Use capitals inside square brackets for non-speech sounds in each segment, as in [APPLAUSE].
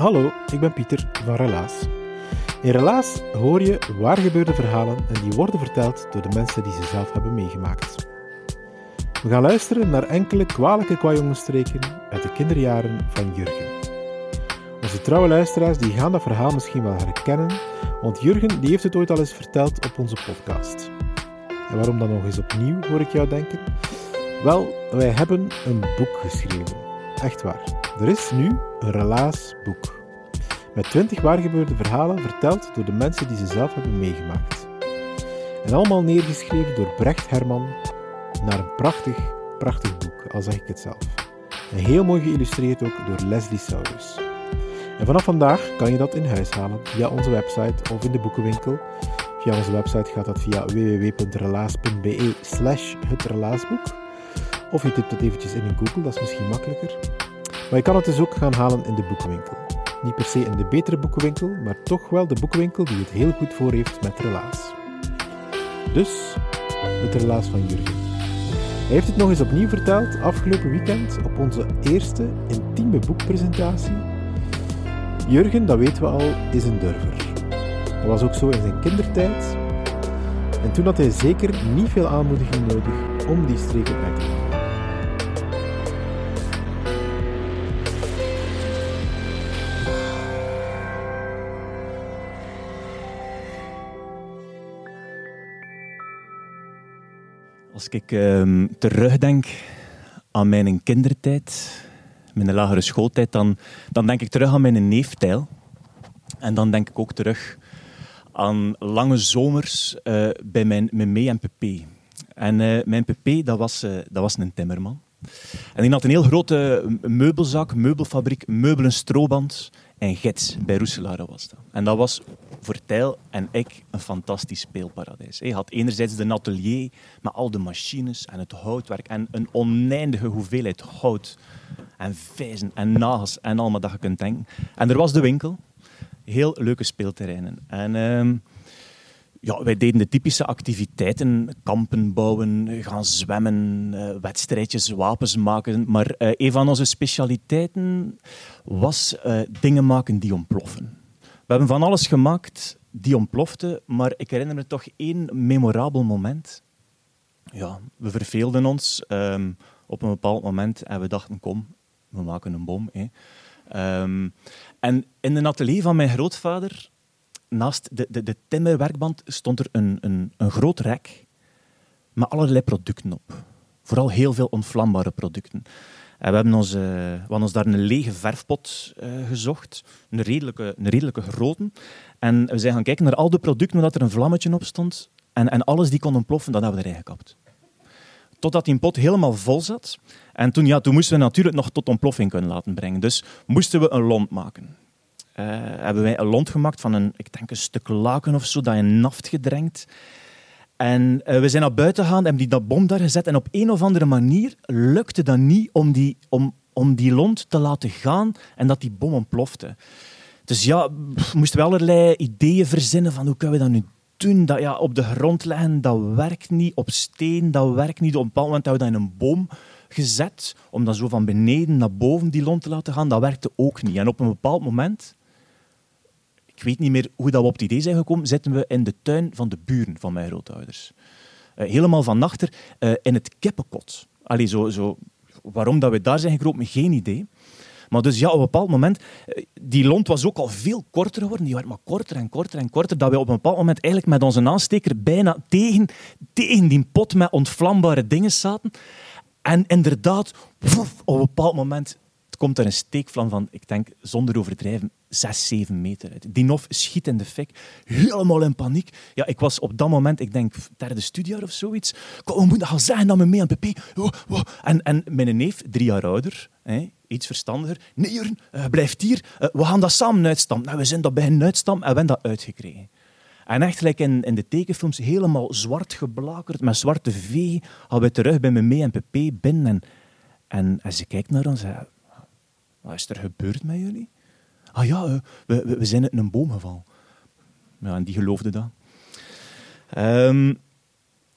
Hallo, ik ben Pieter van Relaas. In Relaas hoor je waar gebeurde verhalen en die worden verteld door de mensen die ze zelf hebben meegemaakt. We gaan luisteren naar enkele kwalijke kwajongenstreken uit de kinderjaren van Jurgen. Onze trouwe luisteraars die gaan dat verhaal misschien wel herkennen, want Jurgen die heeft het ooit al eens verteld op onze podcast. En waarom dan nog eens opnieuw, hoor ik jou denken? Wel, wij hebben een boek geschreven. Echt waar. Er is nu een relaasboek. Met 20 waargebeurde verhalen verteld door de mensen die ze zelf hebben meegemaakt. En allemaal neergeschreven door Brecht Herman naar een prachtig, prachtig boek, al zeg ik het zelf. En heel mooi geïllustreerd ook door Leslie Saurus. En vanaf vandaag kan je dat in huis halen via onze website of in de boekenwinkel. Via onze website gaat dat via www.relaas.be slash het relaasboek. Of je typt het eventjes in in Google, dat is misschien makkelijker. Maar je kan het dus ook gaan halen in de boekenwinkel. Niet per se in de betere boekenwinkel, maar toch wel de boekenwinkel die het heel goed voor heeft met relaas. Dus, het relaas van Jurgen. Hij heeft het nog eens opnieuw verteld afgelopen weekend op onze eerste intieme boekpresentatie. Jurgen, dat weten we al, is een durver. Dat was ook zo in zijn kindertijd. En toen had hij zeker niet veel aanmoediging nodig om die streken uit te halen. Als ik ehm, terugdenk aan mijn kindertijd, mijn lagere schooltijd, dan, dan denk ik terug aan mijn neeftijl. En dan denk ik ook terug aan lange zomers uh, bij mijn, mee en pp. En uh, mijn pp, dat was, uh, dat was een timmerman. En die had een heel grote meubelzak, meubelfabriek, meubelen, stroband en gids. Bij Roeselare was dat. En dat was voor Tijl en ik een fantastisch speelparadijs. Hij had enerzijds de atelier met al de machines en het houtwerk en een oneindige hoeveelheid hout en vijzen en nagels en allemaal dat je kunt denken. En er was de winkel. Heel leuke speelterreinen. En... Uh, ja, wij deden de typische activiteiten: kampen bouwen, gaan zwemmen, uh, wedstrijdjes, wapens maken. Maar uh, een van onze specialiteiten was uh, dingen maken die ontploffen. We hebben van alles gemaakt die ontplofte, maar ik herinner me toch één memorabel moment. Ja, we verveelden ons um, op een bepaald moment en we dachten: kom, we maken een bom. Hè. Um, en in de atelier van mijn grootvader naast de, de, de timmerwerkband stond er een, een, een groot rek met allerlei producten op. Vooral heel veel onvlambare producten. En we hebben ons, we hebben ons daar een lege verfpot uh, gezocht, een redelijke, een redelijke grote. En we zijn gaan kijken naar al de producten waar er een vlammetje op stond. En, en alles die kon ontploffen, dat hebben we erin gekapt. Totdat die pot helemaal vol zat. En toen, ja, toen moesten we natuurlijk nog tot ontploffing kunnen laten brengen. Dus moesten we een lont maken. Uh, hebben wij een lont gemaakt van een, ik denk een stuk laken of zo, dat je naft gedrenkt. En uh, we zijn naar buiten gegaan, hebben die dat bom daar gezet. En op een of andere manier lukte dat niet om die, om, om die lont te laten gaan en dat die bom ontplofte. Dus ja, we moesten we allerlei ideeën verzinnen van hoe kunnen we dat nu doen. Dat, ja, op de grond leggen, dat werkt niet. Op steen, dat werkt niet. Op een bepaald moment hebben we dat in een boom gezet, om dat zo van beneden naar boven die lont te laten gaan. Dat werkte ook niet. En op een bepaald moment ik weet niet meer hoe dat we op het idee zijn gekomen, zitten we in de tuin van de buren van mijn grootouders. Uh, helemaal van achter, uh, in het kippenkot. Allee, zo, zo, waarom dat we daar zijn gekropen, geen idee. Maar dus ja, op een bepaald moment, uh, die lont was ook al veel korter geworden. Die werd maar korter en korter en korter, dat we op een bepaald moment eigenlijk met onze aansteker bijna tegen, tegen die pot met ontvlambare dingen zaten. En inderdaad, op een bepaald moment komt er een steekvlam van, ik denk zonder overdrijven, 6, 7 meter uit. Die nof schiet in de fik, helemaal in paniek. Ja, ik was op dat moment, ik denk derde studiejaar of zoiets. We moeten gaan zeggen dat we mee aan PP. En, en mijn neef, drie jaar ouder, hè, iets verstandiger. Nee, Jurgen, blijft hier. Uh, we gaan dat samen uitstampen. Nou, we zijn dat beginnen uitstampen en we hebben dat uitgekregen. En echt, like in, in de tekenfilms, helemaal zwart geblakerd, met zwarte V, gaan we terug bij me mee en PP binnen. En, en, en ze kijkt naar ons en wat is er gebeurd met jullie? Ah ja, uh, we, we, zijn in een boom gevallen. Ja, en die geloofde dat. Um,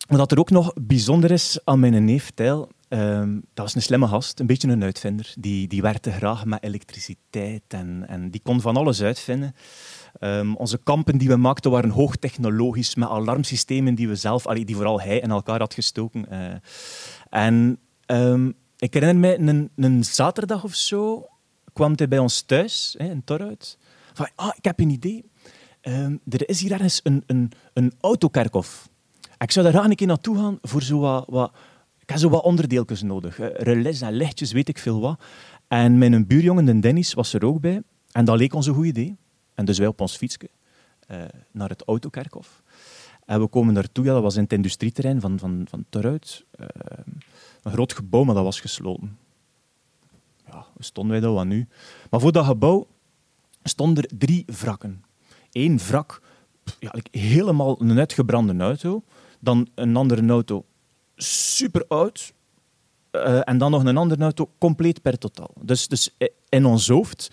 wat er ook nog bijzonder is aan mijn neef Tijl, um, dat was een slimme gast, een beetje een uitvinder. Die, die werkte graag met elektriciteit en, en die kon van alles uitvinden. Um, onze kampen die we maakten waren hoogtechnologisch, met alarmsystemen die we zelf, die vooral hij in elkaar had gestoken. Uh, en ik herinner me een, een zaterdag of zo kwam hij bij ons thuis hè, in Torhout. Van, ah, ik heb een idee. Um, er is hier ergens een, een, een autokerkhof. Ik zou daar graag een keer naartoe gaan voor zo wat, wat... Ik heb zo wat onderdeeltjes nodig. Relais en lichtjes, weet ik veel wat. En mijn buurjongen, de Dennis, was er ook bij. En dat leek ons een goed idee. En dus wij op ons fietsje uh, naar het autokerkhof. En we komen naartoe, ja, dat was in het industrieterrein van, van, van Torhout. Uh, een groot gebouw, maar dat was gesloten ja, stonden wij daar wat nu? Maar voor dat gebouw stonden er drie wrakken. Eén wrak, ja, helemaal een uitgebrande auto. Dan een andere auto, super oud. Uh, en dan nog een andere auto, compleet per totaal. Dus, dus in ons hoofd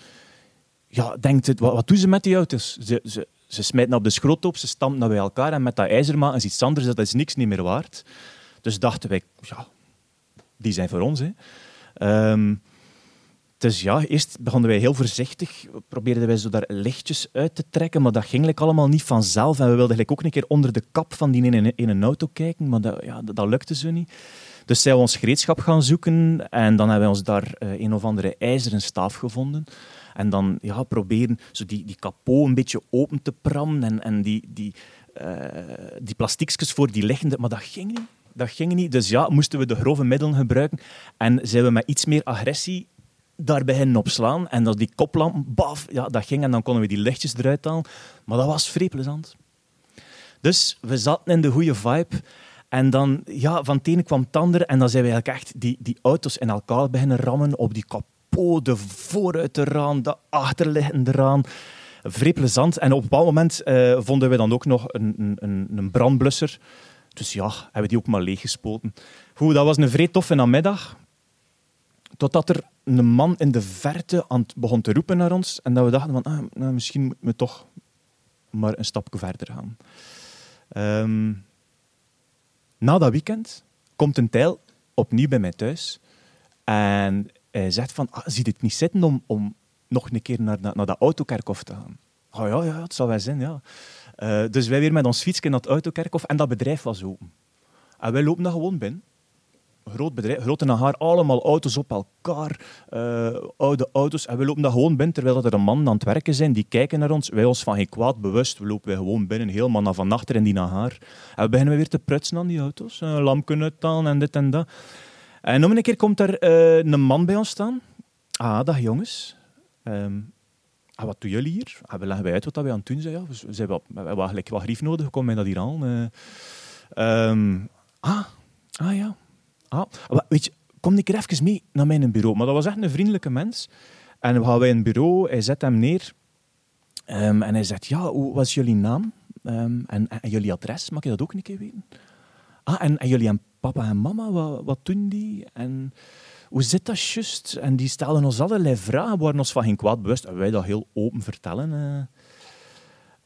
ja, denkt het, wat, wat doen ze met die auto's? Ze, ze, ze smijten op de schroot op, ze stampen bij elkaar en met dat ijzer is iets anders, dat is niks niet meer waard. Dus dachten wij, ja, die zijn voor ons. Hè. Um, dus ja, eerst begonnen wij heel voorzichtig, probeerden wij zo daar lichtjes uit te trekken, maar dat ging allemaal niet vanzelf. En we wilden like ook een keer onder de kap van die in, in een auto kijken, maar dat, ja, dat, lukte zo niet. Dus zijn we ons gereedschap gaan zoeken en dan hebben we ons daar uh, een of andere ijzeren staaf gevonden. En dan ja, proberen zo die, die kapot een beetje open te prammen en, en die, die, uh, die plastiekjes voor die liggende, maar dat ging niet. Dat ging niet. Dus ja, moesten we de grove middelen gebruiken. En zijn we met iets meer agressie daar beginnen opslaan. En dat die koplamp, baf, ja, dat ging en dan konden we die lichtjes eruit halen. Maar dat was vrij plezant. Dus we zaten in de goede vibe. En dan, ja, van het ene kwam het. En dan zijn we eigenlijk echt die, die auto's in elkaar beginnen rammen. Op die kapot, de vooruit eraan, de achterliggende eraan. Vrij. En op een bepaald moment uh, vonden we dan ook nog een, een, een brandblusser. Dus ja, hebben we die ook maar leeggespoten. Goed, dat was een vrij toffe namiddag. Totdat er een man in de verte aan begon te roepen naar ons. En dat we dachten van, ah, nou, misschien moeten we toch maar een stapje verder gaan. Um, na dat weekend komt een tijl opnieuw bij mij thuis. En hij zegt van, ah, zie het niet zitten om, om nog een keer naar, naar, dat autokerkhof te gaan? Oh ja, ja, het zal wel zijn, ja. Uh, dus wij weer met ons fietsje naar het autokerkhof en dat bedrijf was open. En wij lopen daar gewoon binnen groot bedrijf, grote naar allemaal auto's op elkaar, uh, oude auto's. En we lopen daar gewoon binnen, terwijl er een man aan het werken zijn, die kijken naar ons. Wij ons van geen kwaad bewust, we lopen wij gewoon binnen, helemaal naar van achter in die naar En we beginnen weer te prutsen aan die auto's, een lampje uithalen en dit en dat. En om een keer komt er uh, een man bij ons staan. Ah, dag jongens. Um, ah, wat doen jullie hier? Ah, we leggen wij uit wat we aan het doen zijn. Ja. We, we, hebben, eigenlijk wat grief nodig, komen dat hier aan. Um, ah, ah ja, Ah, kom ik er even mee naar mijn bureau. Maar dat was echt een vriendelijke mens. En we gaan bij een bureau, hij zet hem neer. Um, en hij zegt, ja, hoe was jullie naam? Um, en, jullie adres, mag je dat ook een keer weten? Ah, en, en jullie en papa en mama, wat, doen die? En hoe zit dat juist? En die stellen ons allerlei vragen, waren ons van geen kwaad bewust. En wij dat heel open vertellen. Uh.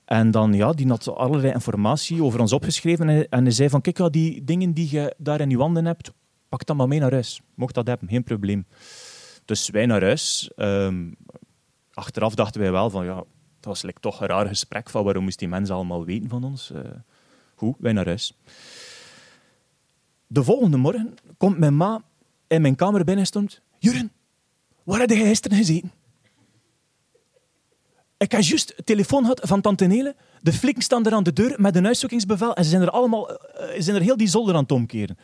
En dan, ja, die had allerlei informatie over ons opgeschreven. En, en hij zei van, kijk, die dingen die je daar in je wanden hebt, pak dat maar mee naar huis. Mocht dat hebben, geen probleem. Dus wij naar huis. Ehm, achteraf dachten wij wel van, ja, dat was like, toch een raar gesprek van waarom moest die mensen allemaal weten van ons. Uh, goed, wij naar huis. De volgende morgen komt mijn ma in mijn kamer binnen en stond... Juren, waar heb je gisteren gezeten? Ik heb juist de telefoon gehad van tante Nele. De flikken staan er aan de deur met een uitzoekingsbevel en ze zijn er allemaal... Uh, zijn er heel die zolder aan het omkeren.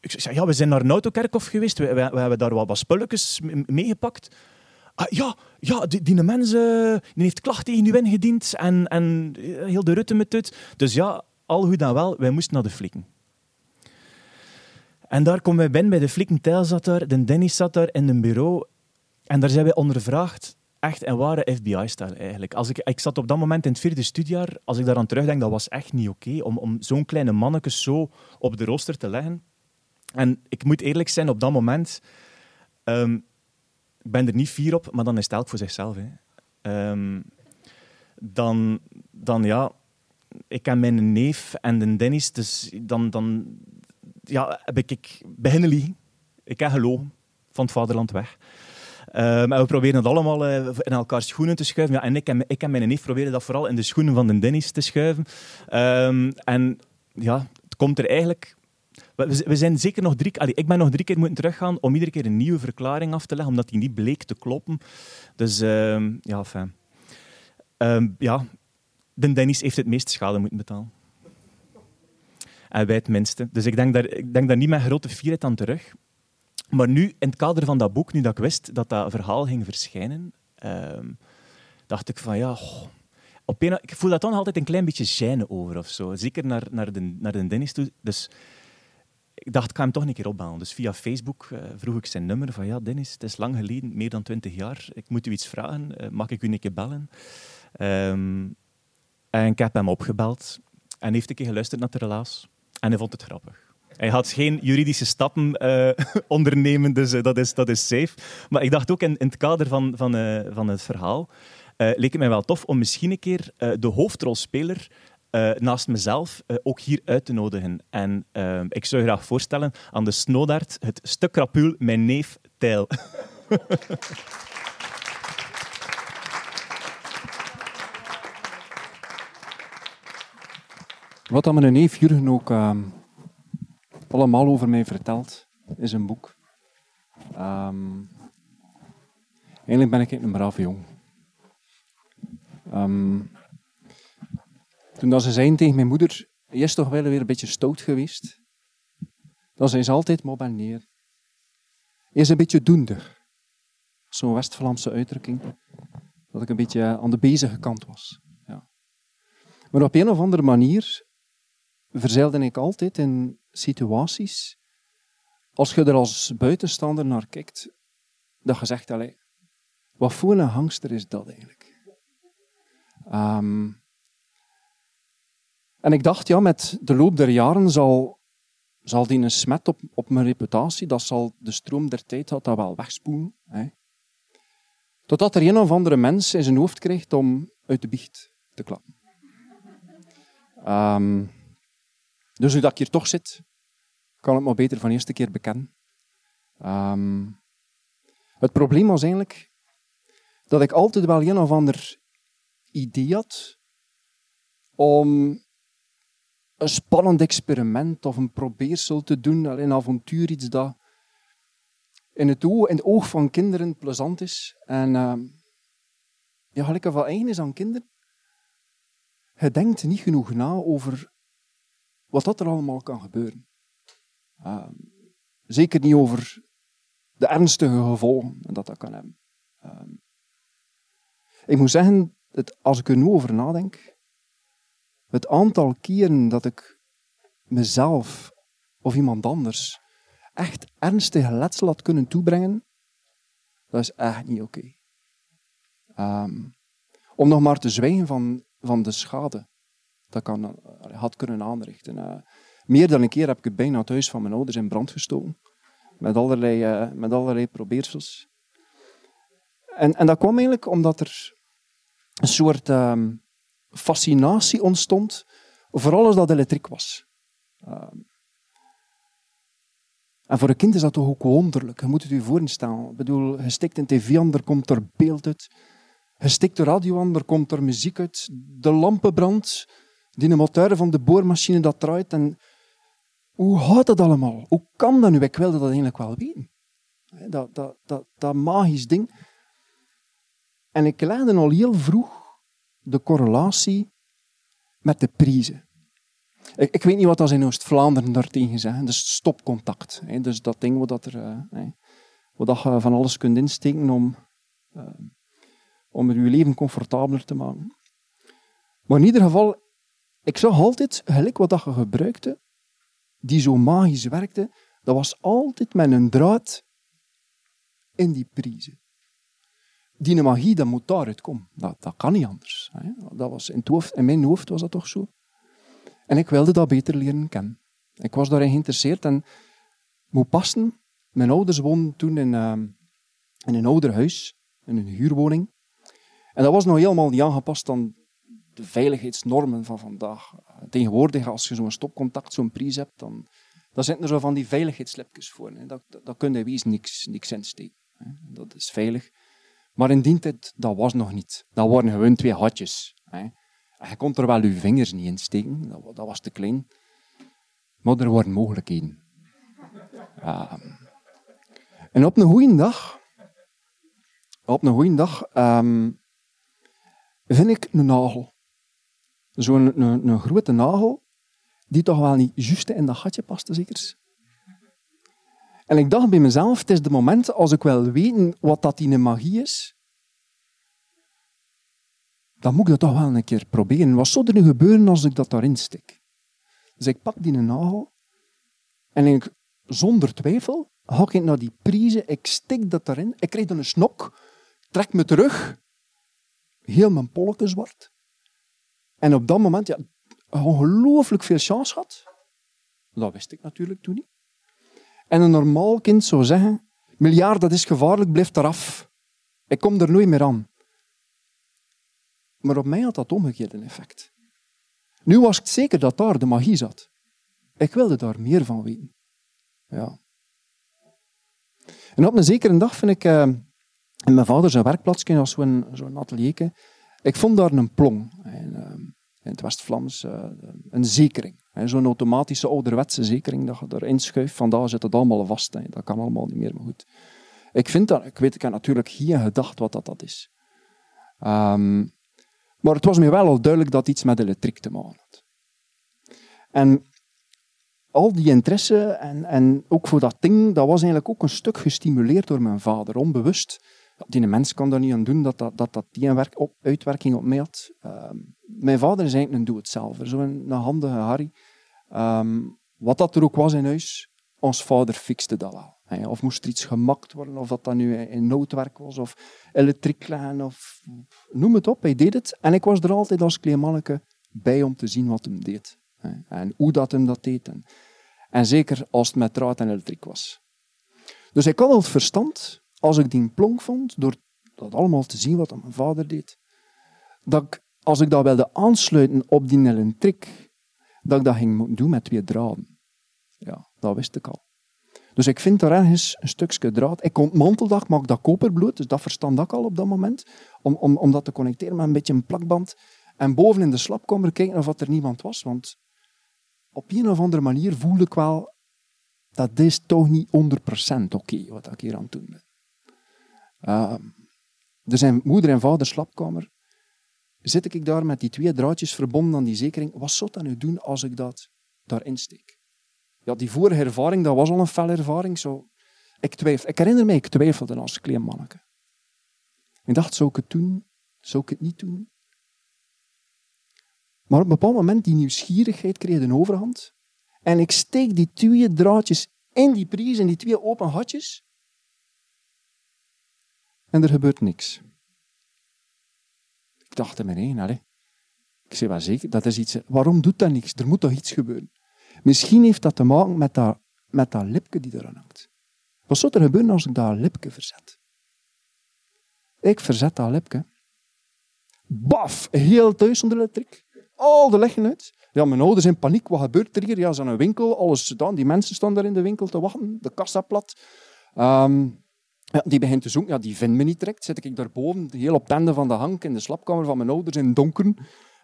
Ik zei, ja, we zijn naar een geweest. We, we, hebben daar wat, spulletjes meegepakt. Ah, ja, ja, die, die mens uh, die heeft klacht tegen u ingediend en, en heel de rutte met het. Dus ja, al goed dan wel, wij moesten naar de flikken. En daar komen wij binnen bij de flikken. Tijl zat daar, de Dennis zat daar in een bureau. En daar zijn wij ondervraagd echt en ware FBI-stijl eigenlijk. Als ik, ik zat op dat moment in het vierde studiejaar. Als ik daaraan terugdenk, dat was echt niet oké om, om zo'n kleine manneke zo op de rooster te leggen. En ik moet eerlijk zijn, op dat moment... Um, ik ben er niet fier op, maar dan is het elk voor zichzelf. Hè. Um, dan, dan ja... Ik heb mijn neef en de Dennis, dus dan, dan ja, heb ik, ik beginnen liegen. Ik heb gelogen van het vaderland weg. Um, en we proberen het allemaal uh, in elkaar schoenen te schuiven. Ja, en ik en, ik en mijn neef proberen dat vooral in de schoenen van de Dennis te schuiven. En ja, het komt er eigenlijk... We, zijn zeker nog drie keer... ik ben nog drie keer moeten teruggaan om iedere keer een nieuwe verklaring af te leggen, omdat die niet bleek te kloppen. Dus um, ja, fijn. ja, de Dennis heeft het meeste schade moeten betalen. En wij het minste. Dus ik denk daar, ik denk daar niet met grote fierheid aan terug. Maar nu, in het kader van dat boek, nu dat ik wist dat dat verhaal ging verschijnen, um, dacht ik van ja, op een, ik voel dat dan altijd een klein beetje gêne over of zo. Zeker naar, naar, de, naar de Dennis toe. Dus ik dacht, ik ga hem toch een keer opbellen. Dus via Facebook uh, vroeg ik zijn nummer van ja, Dennis, het is lang geleden, meer dan twintig jaar. Ik moet u iets vragen. Uh, mag ik u een keer bellen? Um, en ik heb hem opgebeld en heeft een keer geluisterd naar de relaas. En hij vond het grappig. Hij had geen juridische stappen uh, [LAUGHS] ondernemen, dus dat, is, dat is safe. Maar ik dacht ook in, in het kader van, van, van het verhaal, leek het mij wel tof om misschien een keer de hoofdrolspeler naast mezelf ook hier uit te nodigen. En ik zou graag voorstellen aan de Snowdaard het stuk krapul Mijn neef Tijl. [LAUGHS] Wat dan mijn neef Jurgen ook uh, allemaal over mij vertelt, is een boek. Um, eigenlijk ben ik een brave jong. Um, toen dat ze zei tegen mijn moeder, je is toch wel weer een beetje stout geweest. Dan zei ze altijd, maar ben neer. Is een beetje doender. Zo'n West-Vlaamse uitdrukking. Dat ik een beetje aan de bezige kant was. Ja. Maar op een of andere manier verzeilde ik altijd in situaties, als je er als buitenstander naar kijkt, dat je zegt, wat voor een hangster is dat eigenlijk? Um, en ik dacht, ja, met de loop der jaren zal, zal die een smet op, op mijn reputatie, dat zal de stroom der tijd had dat wel wegspoelen. Hè. Totdat er een of andere mens in zijn hoofd krijgt om uit de biecht te klappen. Um, dus nu dat ik hier toch zit, kan ik me beter van de eerste keer bekennen. Um, het probleem was eigenlijk dat ik altijd wel een of ander idee had om een spannend experiment of een probeersel te doen, een avontuur, iets dat in het oog, van kinderen plezant is. En uh, ja, gelijk van eigen is aan kinderen. Je denkt niet genoeg na over wat dat er allemaal kan gebeuren. Uh, zeker niet over de ernstige gevolgen dat dat kan hebben. Uh, ik moet zeggen, dat als ik er nu over nadenk, het aantal keren dat ik mezelf of iemand anders echt ernstige letsel had kunnen toebrengen, dat is echt niet oké. Um, om nog maar te zwijgen van, van de schade dat kan, eh, had kunnen aanrichten. Uh, meer dan een keer heb ik bijna het huis van mijn ouders in brand gestoken. Met allerlei, uh, met allerlei probeersels. En, en dat kwam eigenlijk omdat er een soort uh, fascinatie ontstond voor alles dat elektriek was. Uh, en voor een kind is dat toch ook wonderlijk. Je moet het je voorstellen. Ik bedoel, je stikt een tv aan, er komt er beeld uit. Je stikt de radio aan, er komt er muziek uit. De lampen brandt. Die motor van de boormachine dat draait. En hoe gaat dat allemaal? Hoe kan dat nu? Ik wilde dat eigenlijk wel weten. Dat, dat, dat, dat magisch ding. En ik legde al heel vroeg de correlatie met de prijzen. Ik, ik weet niet wat dat in Oost-Vlaanderen daartegen zeggen. Dus stopcontact. Hè. Dus dat ding wat, er, uh, wat dat je van alles kunt insteken om, uh, om je leven comfortabeler te maken. Maar in ieder geval, ik zag altijd, gelijk wat dat je gebruikte, die zo magisch werkte, dat was altijd met een draad in die prijzen. Die magie, dat moet daaruit komen. Dat, dat kan niet anders. Dat was in, mijn hoofd was dat toch zo. En ik wilde dat beter leren kennen. Ik was daarin geïnteresseerd en moet passen. Mijn ouders woonden toen in, uh, in een ouder huis, in een huurwoning. En dat was nog helemaal niet aangepast aan de veiligheidsnormen van vandaag. Tegenwoordig, als je zo'n stopcontact, zo'n prijs hebt, dan, dan zitten er zo van die veiligheidsslipjes voor. Hè. Dat, dat, dat kun je wees niks, niks. Dat is veilig. Maar in die tijd, dat was nog niet. Dat waren gewoon twee hatjes. Je kon er wel je vingers niet in steken, dat, was te klein. Maar er waren mogelijkheden. en op een goede dag, op een goede dag, um, vind ik een nagel. Zo'n een, een, grote nagel, die toch wel niet juist in dat gatje paste, zeker? En ik dacht bij mezelf, het is de moment als ik wil weten wat dat in magie is, dan moet ik dat toch wel een keer proberen. Wat zou er nu gebeuren als ik dat daarin stik? Dus ik pak die nagel en ik, zonder twijfel ga ik naar die prijzen, ik stik dat daarin, ik krijg dan een snok, trek me terug, heel mijn polken zwart. En op dat moment, ja, ongelooflijk veel chance had. Dat wist ik natuurlijk toen niet. En een normaal kind zou zeggen, miljard, dat is gevaarlijk, blijf eraf. Ik kom er nooit meer aan. Maar op mij had dat omgekeerde effect. Nu was ik zeker dat daar de magie zat. Ik wilde daar meer van weten. Ja. En op een zekere dag vind ik uh, in mijn vader zijn werkplaatsje, als zo'n zo'n atelierke, ik vond daar een plong. Uh, in het West-Vlaams uh, een zekering. Zo'n automatische ouderwetse zekering dat je erin schuift. Vandaar zit het allemaal vast. Dat kan allemaal niet meer, goed. Ik vind dat, ik weet, ik heb natuurlijk geen gedacht wat dat, dat is. Um, maar het was me wel al duidelijk dat iets met elektriek te maken had. En al die interesse en, en ook voor dat ding, dat was eigenlijk ook een stuk gestimuleerd door mijn vader, onbewust. Die mens kan daar niet aan doen dat dat, dat, die een werk op, uitwerking op mij had. Uh, mijn vader is eigenlijk een doe-het-zelver, zo'n handige Harry. Um, wat dat er ook was in huis, ons vader fixte dat wel. Of moest er iets gemakt worden, of dat dat nu in noodwerk was, of elektrieklijn, of noem het op. Hij deed het. En ik was er altijd als klein manneke bij om te zien wat hem deed. En hoe dat hem dat deed. En, zeker als het met draad en elektriek was. Dus ik had al het verstand, als ik die plonk vond, door dat allemaal te zien wat mijn vader deed, dat ik, als ik dat wilde aansluiten op die elektriek, dat ik dat ging doen met twee draden. Ja, dat wist ik al. Dus ik vind er ergens een stukje draad. Ik ontmantel dat, ik maak dat koperbloed, dus dat verstand ik al op dat moment, om, om, om dat te connecteren met een beetje een plakband. En boven in de slapkamer kijken of er niemand was, want op een of andere manier voelde ik wel, dat is toch niet 100% oké wat ik hier aan het doen ben. Uh, er zijn moeder en vader slapkamer. Zit ik daar met die twee draadjes verbonden aan die zekering? Wat zou dat nu doen als ik dat daarin steek? ja, die vorige ervaring, dat was al een felle ervaring. Zo, ik, twijfel, ik herinner me, ik twijfelde als klein manneke. Ik dacht, zou ik het doen? Zou ik het niet doen? Maar op een bepaald moment, die nieuwsgierigheid kreeg een overhand. En ik steek die twee draadjes in die prijs, in die twee open hatjes. En er gebeurt niks. Dacht in mijn Ik zei wel zeker, dat is iets. Waarom doet dat niks? Er moet toch iets gebeuren? Misschien heeft dat te maken met dat, met dat lipje die eraan hangt. Wat zou er gebeuren als ik dat lipje verzet? Ik verzet dat lipje. Baf! Heel thuis onder elektriek. Al de leggen uit. Ja, mijn ouders in paniek. Wat gebeurt er hier? Ja, ze een winkel. Alles gedaan. Die mensen staan daar in de winkel te wachten. De kassa plat. Ehm, ja, die begint te zoeken. Ja, die vindt me niet direct. Zit ik daarboven, heel op tende van de hang, in de slapkamer van mijn ouders in het donker.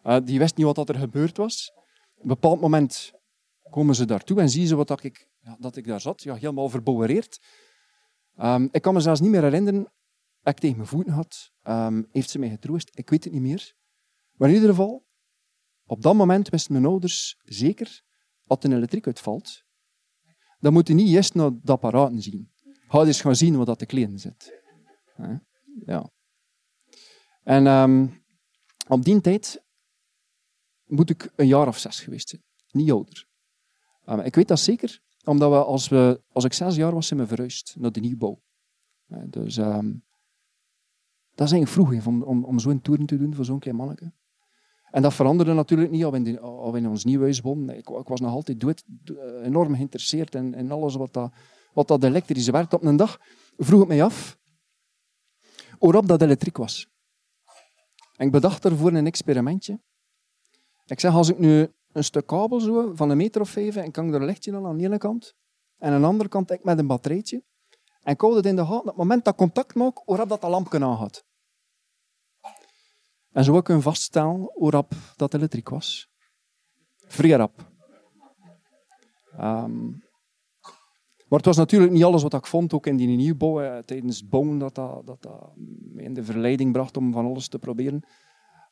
Uh, die wist niet wat er gebeurd was. Op een bepaald moment komen ze daartoe en zien ze wat dat ik, ja, dat ik daar zat, ja, helemaal verbowereerd. Um, ik kan me zelfs niet meer herinneren dat ik tegen mijn voeten had. Um, heeft ze mij getroost? Ik weet het niet meer. Maar in ieder geval, op dat moment wisten mijn ouders zeker, als een elektriek uitvalt, dan moet je niet eerst naar dat apparaat zien. Ga eens gaan zien wat dat te kleden zit. Ja. En um, op die tijd moet ik een jaar of zes geweest zijn. Niet ouder. Um, ik weet dat zeker, omdat we als, we, als ik zes jaar was, zijn we verhuisd naar de nieuwbouw. dus um, dat is eigenlijk vroeg om, om, zo'n toeren te doen voor zo'n klein manneke. En dat veranderde natuurlijk niet al al in ons nieuw huis woonden. Ik, was nog altijd doet, enorm geïnteresseerd in, in alles wat dat, wat dat elektrisch werkt. Op een dag vroeg ik mij af waarop dat elektriek was. En ik bedacht ervoor een experimentje. Ik zeg, als ik nu een stuk kabel zo van een meter of vijf en kan er een lichtje aan aan de ene kant en aan de andere kant ik met een batterijtje en ik hou het in de gaten op het moment dat ik contact maak, waarop dat de lampje aangaat. En zo kunnen vaststellen hoe rap dat elektriek was. Vrij rap. Um, maar het was natuurlijk niet alles wat ik vond, ook in die nieuwbouw. Eh, tijdens het dat dat, dat me in de verleiding bracht om van alles te proberen.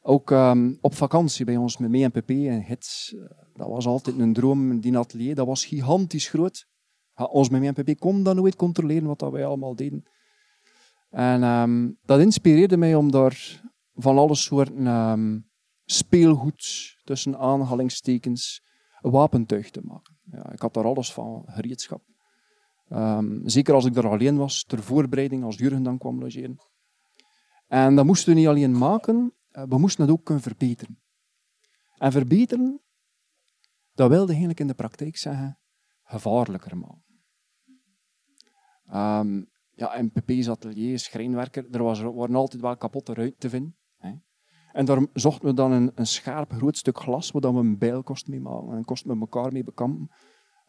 Ook um, op vakantie bij ons met mee en pp en hits. Uh, dat was altijd een droom, die atelier. Dat was gigantisch groot. Ons met mee en pp kon dat nooit controleren wat dat wij allemaal deden. En um, dat inspireerde mij om daar van alle soorten um, speelgoed, tussen aanhalingstekens, wapentuig te maken. Ja, ik had daar alles van, gereedschap. Um, zeker als ik er alleen was, ter voorbereiding, als Jurgen dan kwam logeren. En dat moesten we niet alleen maken, eh, we moesten het ook kunnen verbeteren. En verbeteren, dat wilde eigenlijk in de praktijk zeggen, gevaarlijker maken. Um, ja, in PP's atelier, schrijnwerker, er was, waren altijd wel kapotte ruiten te vinden. Hè. En daar zochten we dan een, een scherp, groot stuk glas, waar we een bijlkost mee maken en kost met elkaar mee bekampen.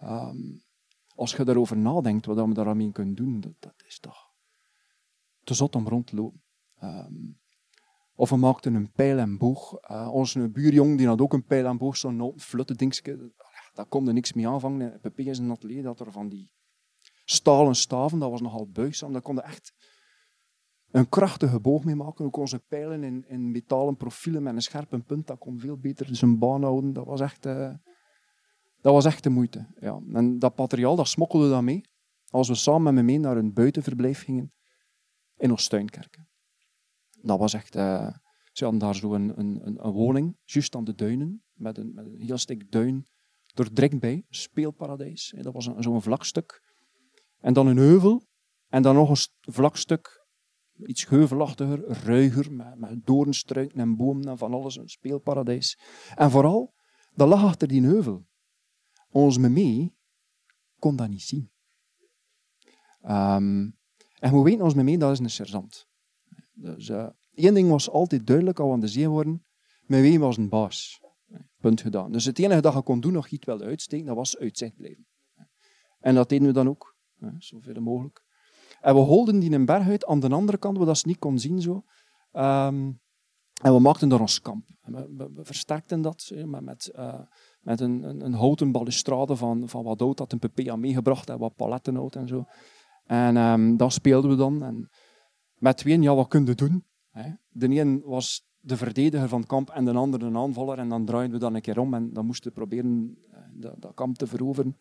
Um, als je daarover nadenkt, wat we daarmee kunnen doen, dat, is toch te zot om rond te lopen. Um, of we maakten een pijl en boog. Uh, onze buurjong die had ook een pijl en boog, zo'n flutte dingetje. Daar kon er niks mee aanvangen. Pepe is een atelier dat er van die stalen staven, dat was nogal buigzaam. Daar konden echt een krachtige boog mee maken. Ook onze pijlen in, in metalen profielen met een scherpe punt, dat kon veel beter zijn baan houden. Dat was echt... Uh, dat was echt de moeite. Ja. En dat materiaal, dat smokkelde dan mee. Als we samen met me mee naar een buitenverblijf gingen in Oostuinkerken. Dat was echt... Uh, ze hadden daar zo een, een, een, woning, juist aan de duinen, met een, met een heel stuk duin er bij, speelparadijs. Dat was zo'n vlak stuk. En dan een heuvel, en dan nog een vlak stuk, iets heuvelachtiger, ruiger, met, met doornstruiken en bomen en van alles, een speelparadijs. En vooral, dat lag achter die heuvel ons mee kon dat niet zien. Um, en we weten, ons mee, dat is een sergeant. Dus één ding was altijd duidelijk, al aan de zee worden, met wie was een baas. Punt gedaan. Dus het enige dat je kon doen, nog iets wel uitsteken, dat was uitzicht blijven. En dat deden we dan ook, zoveel mogelijk. En we holden die een berg uit aan de andere kant, waar dat ze niet kon zien. Zo. Um, en we maakten daar ons kamp. We, versterkten dat met, met uh, met een, een, een, houten balustrade van, van wat hout dat een PP had meegebracht en wat palettenhout en zo. En um, dat speelden we dan. En met tweeën, ja, wat kun je doen? Hè? De een was de verdediger van het kamp en de andere een aanvaller. En dan draaiden we dan een keer om en dan moesten we proberen eh, dat, kamp te veroveren.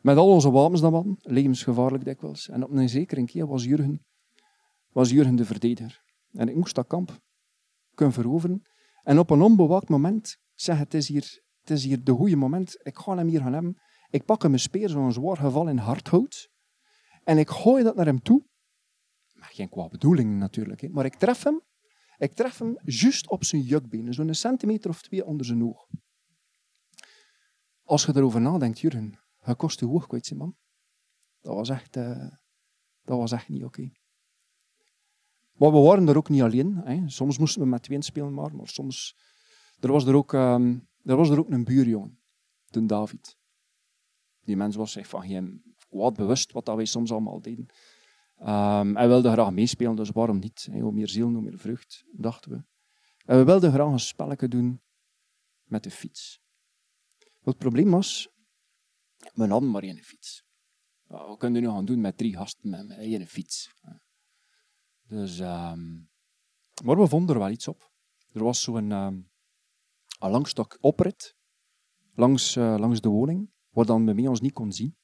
Met al onze wapens dan man, levensgevaarlijk dikwijls. En op een zekere keer was Jurgen, was Jurgen de verdediger. En ik moest dat kamp kunnen veroveren. En op een onbewaakt moment zeg het is hier het is hier de goede moment. Ik ga hem hier gaan hebben. Ik pak hem een speer, zo'n zwaar geval in hardhout. En ik gooi dat naar hem toe. Maar geen kwaad bedoeling natuurlijk. Hè. Maar ik tref hem. Ik tref hem juist op zijn jukbeen. Zo'n centimeter of twee onder zijn oog. Als je erover nadenkt, Jurgen. Het kost je hoog kwijt, man. Dat was echt, uh, dat was echt niet oké. Maar we waren er ook niet alleen. Hè. Soms moesten we met twee spelen, maar, maar soms... Er was er ook... Um, er was er ook een buurjongen, de David. Die mens was zich van geen kwaad bewust wat dat wij soms allemaal deden. Um, hij wilde graag meespelen, dus waarom niet? Hoe meer ziel, hoe meer vrucht, dachten we. En we wilden graag een spelletje doen met de fiets. het probleem was, we hadden maar één fiets. Wat kunnen we nu gaan doen met drie gasten met, één fiets? Dus, um, maar we vonden er wel iets op. Er was zo'n um, een langstok oprit langs, uh, langs de woning, waar dan bij mij ons niet kon zien.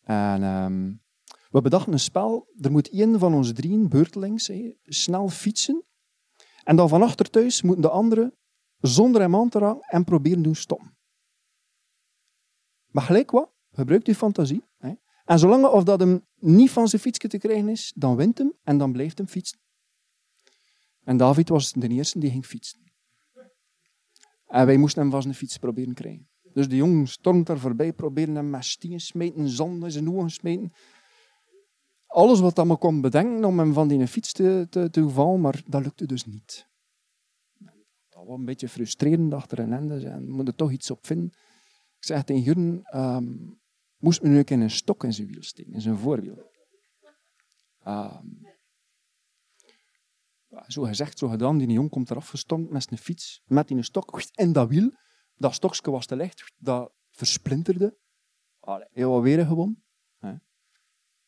En um, we bedachten een spel, er moet één van ons drieën, beurtelings, snel fietsen. En dan van achter thuis moeten de anderen zonder hem aan te raken en proberen doen stoppen. Maar gelijk wat, gebruik je fantasie. Hè. En zolang of dat hem niet van zijn fietsje te krijgen is, dan wint hem en dan blijft hem fietsen. En David was de eerste die ging fietsen. En wij moesten hem van zijn fiets proberen krijgen. Dus de jongen stormt daar voorbij, proberen hem met stien smeten, zand in zijn ogen smeten. Alles wat hij me kon bedenken om hem van die fiets te, te, te vallen, maar dat lukte dus niet. Dat was een beetje frustrerend achter een ende. En moet er toch iets op vinden. Ik zeg tegen Jurgen, um, moest me nu een een stok in zijn wiel steken, in zijn voorwiel. Um, zo gezegd, zo gedaan. Die jongen komt eraf gestompt met zijn fiets, met die stok. En dat wiel, dat stokje was te licht, dat versplinterde. Allee, heel weer gewoon.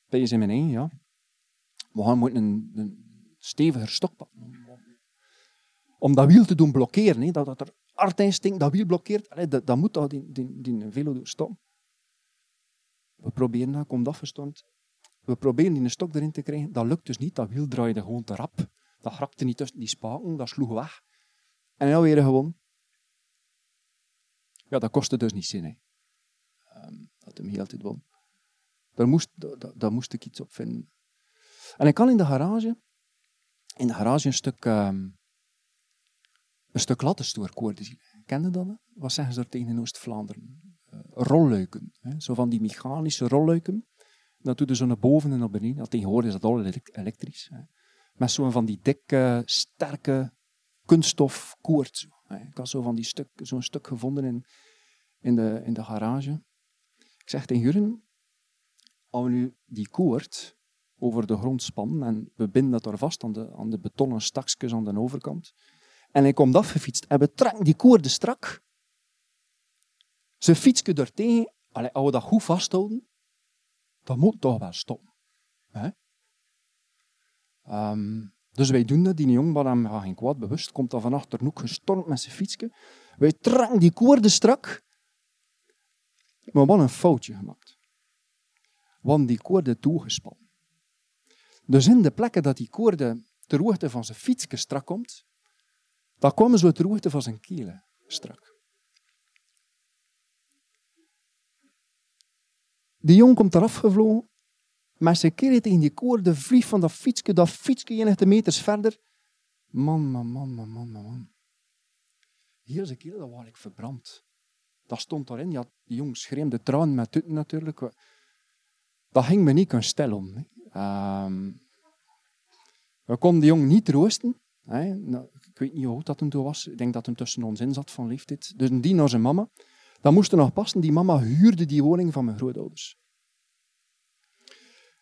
Ben je in mijn één, ja. We gaan moeten een, een steviger stok pakken. Om dat wiel te doen blokkeren, dat, dat er hard stinkt, dat wiel blokkeert, allee, dat, dat moet dat die, die, die velo doen stoppen. We proberen dat, komt afgestormd. We proberen die stok erin te krijgen, dat lukt dus niet. Dat wiel draaide gewoon te rap. Dat grapte niet tussen die spaken, dat sloeg weg. En dan weer gewoon. Ja, dat kostte dus niet zin. Hè. Um, dat hem heel tijd won. Daar moest, daar, daar, moest ik iets op vinden. En ik kan in de garage, in de garage een stuk, um, een stuk lattenstoerkoorden zien. Ken je dat? Hè? Wat zeggen ze er tegen in Oost-Vlaanderen? Uh, rolluiken. Hè? Zo van die mechanische rolluiken. Dat doet zo naar boven en naar beneden. tegenwoordig is dat al elektrisch. Hè? Met zo'n van die dikke, sterke kunststof koord. Ik had zo van die stuk, zo'n stuk gevonden in, in, de, in de garage. Ik zeg tegen Juren, als we nu die koord over de grond spannen en we binden dat er vast aan de, aan de betonnen stakjes aan de overkant, en hij komt afgefietst en we trekken die koorden strak, zijn fietsje er tegen, als we dat goed vasthouden, dan moet toch wel stoppen. Um, dus wij doen dat, die jongen, hem geen kwaad bewust, komt dan van achter ook gestormd met zijn fietsje. Wij trekken die koorden strak, maar wat een foutje gemaakt. Want die koorden toegespannen. Dus in de plekken dat die koorden ter hoogte van zijn fietsje strak komt, dan komen ze ter hoogte van zijn kielen strak. Die jong komt eraf gevlogen maar ze keert in die koor, de vlieg van dat fietsje, dat fietsje enige meters verder. Man, man, man, man, man, man. Is een keer, dat was ik verbrand. Dat stond daarin. Ja, die jong schreeuwde tranen met tutten natuurlijk. Dat ging me niet kunnen stellen. Ehm, we konden die jong niet troosten. Hè. Nou, ik weet niet hoe dat toen was. Ik denk dat hem tussen ons in zat van leeftijd. Dus die naar zijn mama. Dat moest er nog passen. Die mama huurde die woning van mijn grootouders.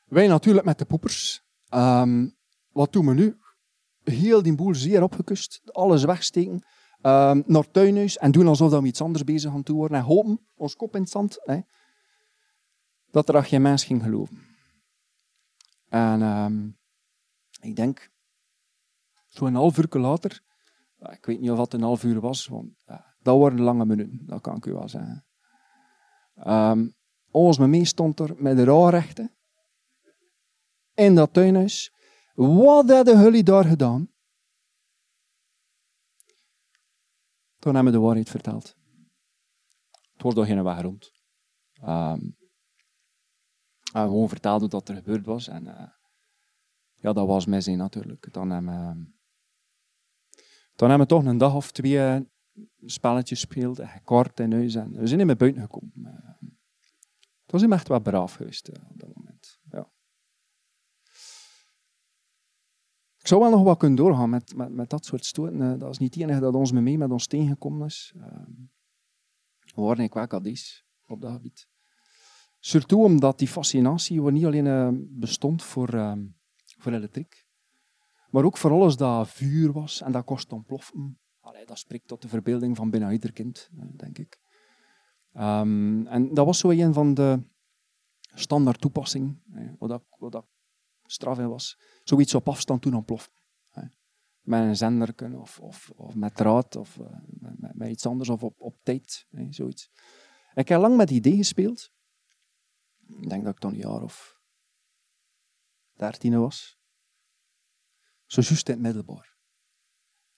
Wij natuurlijk met de poepers. Um, wat doen we nu? Heel die boel zeer opgekust. Alles wegsteken. Um, naar tuinhuis. En doen alsof we iets anders bezig gaan doen worden. En hopen, ons kop in het zand, hè, dat er geen mens ging geloven. En um, ik denk, zo'n half uur later, ik weet niet of het een half uur was, want dat waren lange minuten, dat kan ik u wel zeggen. Um, ons mee stond er met de rouwrechten in dat tuinhuis. Wat hadden jullie daar gedaan? Toen hebben we de waarheid verteld. Het wordt door geen weg rond. Um, en gewoon verteld wat er gebeurd was. En uh, ja, dat was mijn zin natuurlijk. Dan hebben, we, ehm, dan hebben we toch een dag of twee uh, spelletjes gespeeld. En kort in huis. En we zijn niet meer buiten gekomen. Het was hem echt wat braaf geweest uh, op dat moment. Ja. Ik zou wel nog wat kunnen doorgaan met, met, met dat soort stoten. Eh, dat is niet het enige dat ons mee met ons tegengekomen is. Uh, we waren ik wel op dat gebied. Surtout omdat die fascinatie niet alleen uh, bestond voor, voor elektriek, maar ook voor alles dat vuur was en dat kost ontploffen. Allee, dat spreekt tot de verbeelding van bijna ieder kind, denk ik. Um, en dat was zo een van de standaard toepassingen, wat, wat dat straf was. Zoiets op afstand toen ontploft. met een zender of, of, of met draad of uh, met, iets anders of op, op tijd. Hè, zoiets. Ik heb lang met die idee gespeeld. Ik denk dat ik toch een jaar of dertien was. Zo juist in het middelbaar.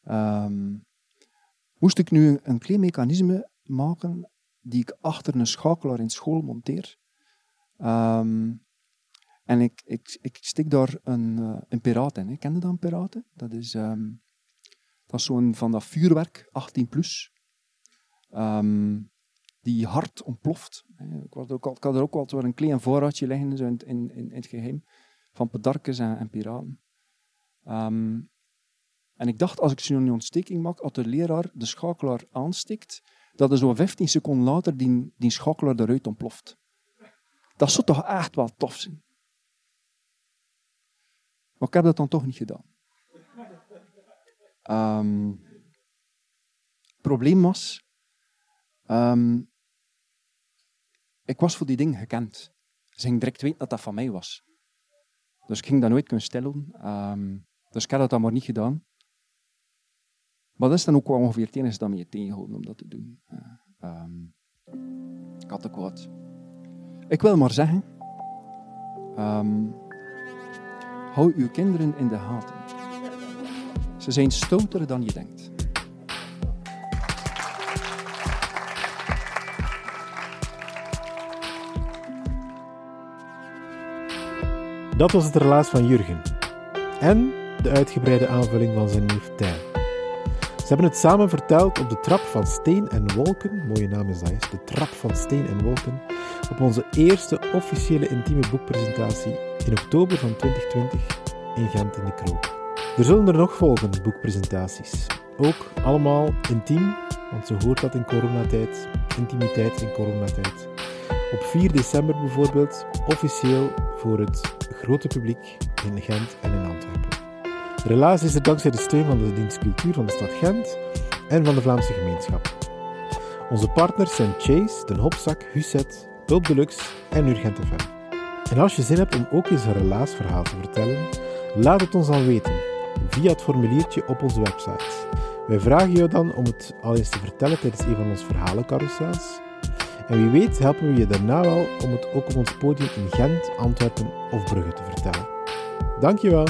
Um, moest ik nu een klein mechanisme maken die ik achter een schakelaar in school monteer. Um, en ik, ik, ik stik daar een, uh, een in. Hè. Ken je dat, een piraat? Dat is, um, dat zo'n van dat vuurwerk, 18 plus. Um, die hard ontploft. Ik, had ook, ik had er ook altijd een klein voorraadje liggen zo in, in, in, het geheim van pedarkes en, en piraten. Um, en ik dacht, als ik zo'n ontsteking maak, als de leraar de schakelaar aanstikt, dat er zo 15 seconden later die, die schakelaar eruit ontploft. Dat zou toch echt wel tof zijn. Maar ik heb dat dan toch niet gedaan. Um, het probleem was, um, ik was voor die dingen gekend. Ze ging direct weten dat dat van mij was. Dus ik ging dat nooit kunnen stellen. Um, dus ik heb dat dan maar niet gedaan. Maar dat is dan ook wel ongeveer het enige dat me je tegenhouden om dat te doen. Um, ik had ook wat. Ik wil maar zeggen, hou uw kinderen in de gaten. Ze zijn stouter dan je denkt. Dat was het relaas van Jurgen. En de uitgebreide aanvulling van zijn neef Tijn. Ze hebben het samen verteld op de trap van Steen en Wolken. Mooie naam is dat, de trap van Steen en Wolken. Op onze eerste officiële intieme boekpresentatie in oktober van 2020 in Gent in de Kroop. Er zullen er nog volgen, boekpresentaties. Ook allemaal intiem, want zo hoort dat in coronatijd. Intimiteit in coronatijd. Op 4 december bijvoorbeeld, officieel voor het grote publiek in Gent en in Antwerpen. Relaas is er dankzij de steun van de dienst cultuur van de stad Gent en van de Vlaamse gemeenschap. Onze partners zijn Chase, Den Hopzak, Husset, Pulp Deluxe en Urgent FM. En als je zin hebt om ook eens een relaasverhaal te vertellen, laat het ons dan weten via het formuliertje op onze website. Wij vragen jou dan om het al eens te vertellen tijdens een van onze verhalencarousels. En wie weet helpen we je daarna wel om het ook op ons podium in Gent, Antwerpen of Brugge te vertellen. Dankjewel!